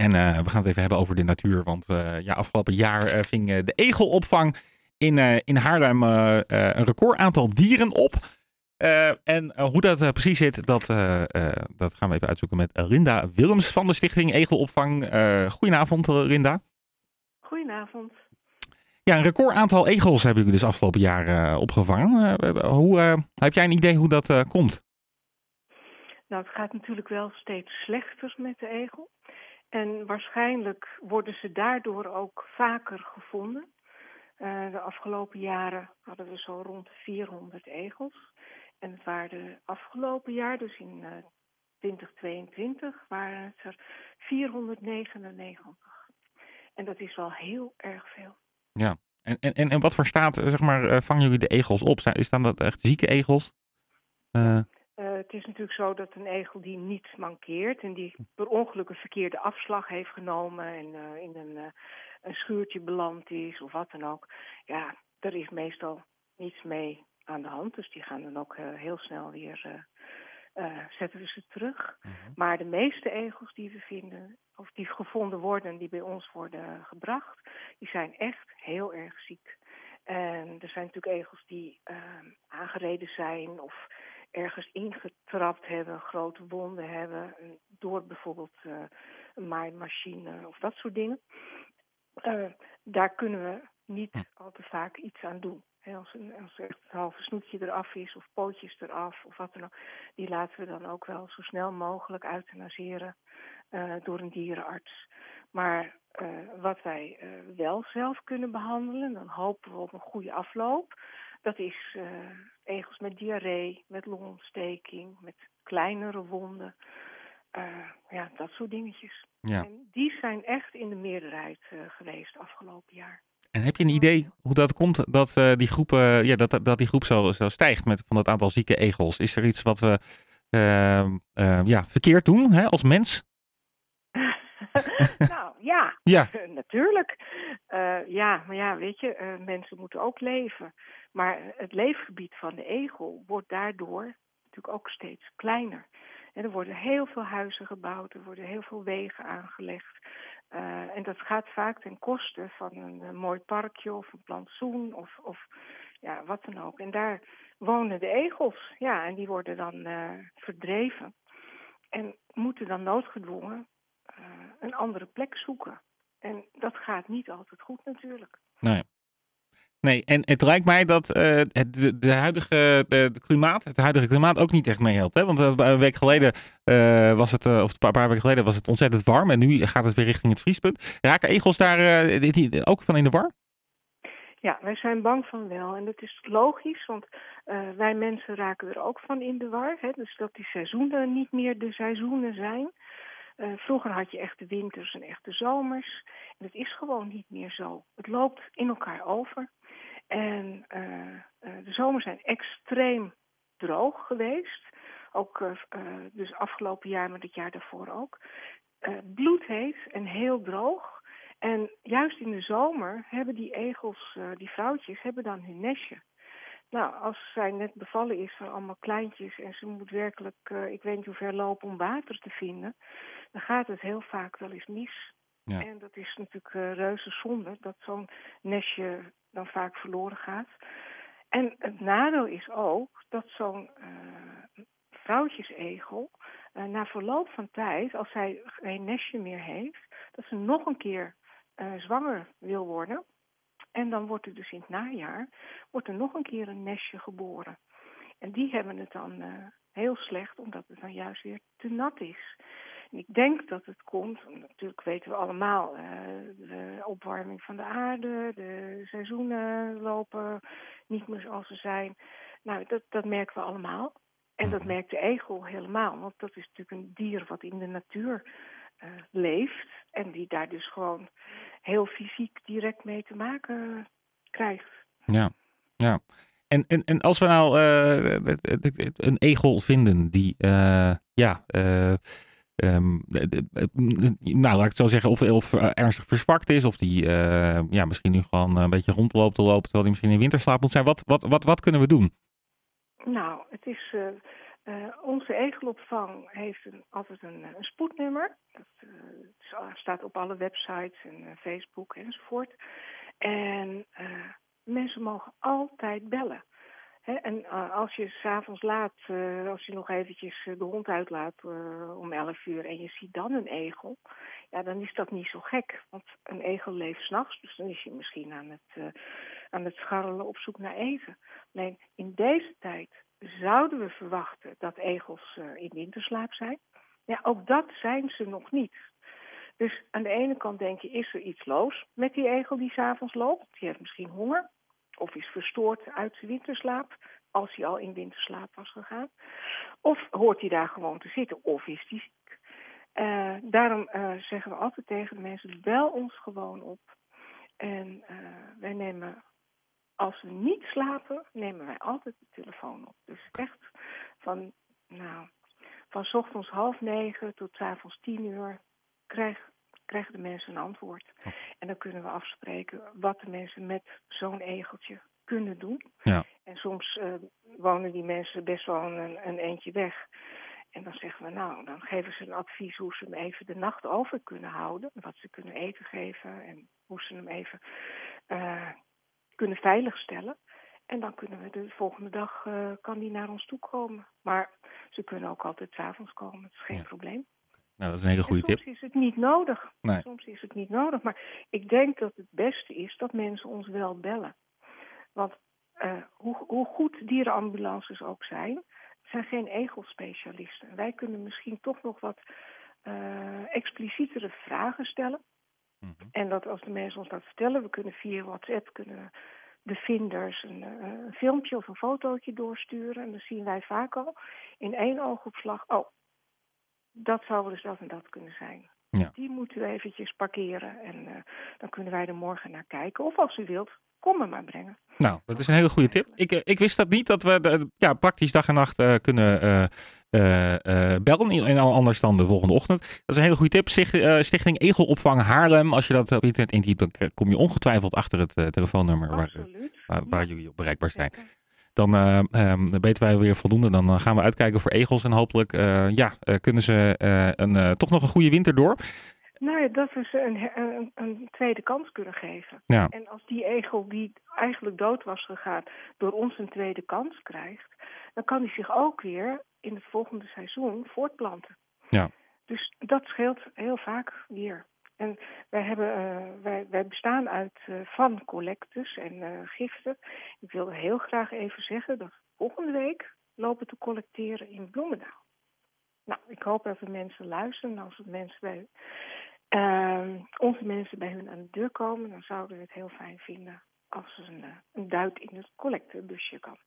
En we gaan het even hebben over de natuur. Want ja, afgelopen jaar ving de egelopvang in, in Haarlem een record aantal dieren op. en hoe dat precies zit, dat, dat gaan we even uitzoeken met Rinda Willems van de Stichting Egelopvang. goedenavond, Rinda. Goedenavond. Ja, een record aantal egels hebben jullie dus afgelopen jaar uh, opgevangen. Uh, hoe, uh, heb jij een idee hoe dat komt? Nou, het gaat natuurlijk wel steeds slechter met de egel. En waarschijnlijk worden ze daardoor ook vaker gevonden. de afgelopen jaren hadden we zo rond de 400 egels. En het waren de afgelopen jaar, dus in 2022, waren het er 499. En dat is wel heel erg veel. Ja, en, en, en wat voor staat, eh, zeg maar, eh, vangen jullie de egels op? Zijn, staan dat echt zieke egels? Uh... het is natuurlijk zo dat een egel die niet mankeert en die per ongeluk een verkeerde afslag heeft genomen en in een, een schuurtje beland is of wat dan ook. Ja, er is meestal niets mee aan de hand. Dus die gaan dan ook heel snel weer zetten we ze terug. Mhm. Maar de meeste egels die we vinden, of die gevonden worden, die bij ons worden gebracht, die zijn echt heel erg ziek. En er zijn natuurlijk egels die aangereden zijn of ergens ingetrapt hebben, grote wonden hebben, door bijvoorbeeld uh, een maaimachine of dat soort dingen. Uh, daar kunnen we niet al te vaak iets aan doen. als, een, als er echt het halve snoetje eraf is of pootjes eraf of wat dan ook, die laten we dan ook wel zo snel mogelijk euthanaseren uh, door een dierenarts. Maar wat wij wel zelf kunnen behandelen, dan hopen we op een goede afloop. Dat is egels met diarree, met longontsteking, met kleinere wonden. ja, dat soort dingetjes. Ja. En die zijn echt in de meerderheid geweest afgelopen jaar. En heb je een idee hoe dat komt dat uh, die groep, uh, ja, dat, dat die groep zo, zo stijgt met van het aantal zieke egels? Is er iets wat we uh, ja, verkeerd doen hè, als mens? nou ja, ja. natuurlijk. Ja, maar ja, weet je, mensen moeten ook leven. Maar het leefgebied van de egel wordt daardoor natuurlijk ook steeds kleiner. En er worden heel veel huizen gebouwd, er worden heel veel wegen aangelegd. Uh, en dat gaat vaak ten koste van een, een, mooi parkje of een plantsoen of, of ja, wat dan ook. En daar wonen de egels, ja, en die worden dan verdreven. En moeten dan noodgedwongen een andere plek zoeken. En dat gaat niet altijd goed natuurlijk. Nee. Nee, en het lijkt mij dat uh, het de, huidige de, klimaat, het huidige klimaat ook niet echt meehelpt. Hè? Want uh, een week geleden uh, was het, of een paar weken geleden was het ontzettend warm. En nu gaat het weer richting het vriespunt. Raken egels daar ook van in de war? Ja, wij zijn bang van wel. En dat is logisch, want wij mensen raken er ook van in de war. Hè? Dus dat die seizoenen niet meer de seizoenen zijn. Vroeger had je echt de winters en echt de zomers. En dat is gewoon niet meer zo. Het loopt in elkaar over. En uh, de zomers zijn extreem droog geweest. Ook dus afgelopen jaar, maar het jaar daarvoor ook. bloedheet en heel droog. En juist in de zomer hebben die egels, die vrouwtjes, hebben dan hun nestje. Nou, als zij net bevallen is van allemaal kleintjes en ze moet werkelijk, ik weet niet hoe ver lopen om water te vinden, dan gaat het heel vaak wel eens mis. Ja. En dat is natuurlijk uh, reuze zonde dat zo'n nestje dan vaak verloren gaat. En het nadeel is ook dat zo'n uh, vrouwtjesegel uh, na verloop van tijd, als zij geen nestje meer heeft, dat ze nog een keer zwanger wil worden. En dan wordt er dus in het najaar wordt er nog een keer een nestje geboren. En die hebben het dan heel slecht, omdat het dan juist weer te nat is. Ik denk dat het komt, natuurlijk weten we allemaal, uh, de opwarming van de aarde, de seizoenen lopen niet meer zoals ze zijn. Nou, dat, dat merken we allemaal. En dat mhm. merkt de egel helemaal, want dat is natuurlijk een dier wat in de natuur uh, leeft en die daar dus gewoon heel fysiek direct mee te maken krijgt. Ja, ja. En, en, en als we nou uh, een egel vinden die, ja, Um, nou, laat ik het zo zeggen, of, of ernstig verzwakt is, of die ja, misschien nu gewoon een beetje rondloopt te lopen, terwijl hij misschien in winterslaap moet zijn. Wat, wat, wat, wat kunnen we doen? Nou, het is Uh, onze egelopvang heeft een, altijd een, een spoednummer. Dat uh, staat op alle websites en Facebook enzovoort. En mensen mogen altijd bellen. Hè, en als je s'avonds laat, als je nog eventjes de hond uitlaat om 11 uur en je ziet dan een egel, ja, dan is dat niet zo gek. Want een egel leeft s'nachts, dus dan is je misschien aan het, aan het scharrelen op zoek naar eten. Alleen in deze tijd zouden we verwachten dat egels uh, in winterslaap zijn. Ja, ook dat zijn ze nog niet. Dus aan de ene kant denk je, is er iets los met die egel die s'avonds loopt? Die heeft misschien honger of is verstoord uit zijn winterslaap, als hij al in winterslaap was gegaan. Of hoort hij daar gewoon te zitten, of is hij ziek. Uh, daarom uh, zeggen we altijd tegen de mensen, bel ons gewoon op. En wij nemen als we niet slapen, nemen wij altijd de telefoon op. Dus echt van, nou, van ochtends half negen tot avonds tien uur krijg, krijgen de mensen een antwoord. En dan kunnen we afspreken wat de mensen met zo'n egeltje kunnen doen. Ja. En soms uh, wonen die mensen best wel een, een eentje weg. En dan zeggen we, nou, dan geven ze een advies hoe ze hem even de nacht over kunnen houden. Wat ze kunnen eten geven en hoe ze hem even uh, kunnen veiligstellen. En dan kunnen we de volgende dag uh, kan die naar ons toe komen. Maar ze kunnen ook altijd s'avonds komen. Dat is geen Ja. probleem. Nou, dat is een hele goede soms tip. is het niet nodig. Nee. Soms is het niet nodig. Maar ik denk dat het beste is dat mensen ons wel bellen. Want eh, hoe, hoe goed dierenambulances ook zijn, het zijn geen egelspecialisten. Wij kunnen misschien toch nog wat eh, explicietere vragen stellen. Mhm. En dat als de mensen ons dat vertellen, we kunnen via WhatsApp kunnen de vinders een, eh, een filmpje of een fotootje doorsturen. En dan zien wij vaak al in één oogopslag, oh, dat zou wel eens dat en dat kunnen zijn. Ja. Die moeten we eventjes parkeren en eh, dan kunnen wij er morgen naar kijken. Of als u wilt, kom hem maar brengen. Nou, dat is een hele goede tip. Ik, eh, ik wist dat niet, dat we de- ja, praktisch dag en nacht kunnen eh, eh, bellen. En al anders dan de volgende ochtend. Dat is een hele goede tip. Sticht, eh, Stichting Egelopvang Haarlem. Als je dat op internet intypt, dan kom je ongetwijfeld achter het telefoonnummer waar, waar, jullie op bereikbaar zijn. Dan, eh, ehm, weten wij weer voldoende. Dan gaan we uitkijken voor egels. En hopelijk ja, kunnen ze een, toch nog een goede winter door. Nou ja, dat we ze een, een, een tweede kans kunnen geven. Ja. En als die egel die eigenlijk dood was gegaan door ons een tweede kans krijgt, dan kan hij zich ook weer in het volgende seizoen voortplanten. Ja. Dus dat scheelt heel vaak weer. En wij, hebben, eh, wij, wij bestaan uit eh, van collectes en eh, giften. Ik wil heel graag even zeggen dat we volgende week lopen te collecteren in Bloemendaal. Nou, ik hoop dat de mensen luisteren. Als het mensen bij, ehm, onze mensen bij hun aan de deur komen, dan zouden we het heel fijn vinden als er een, een duit in het collectebusje kan.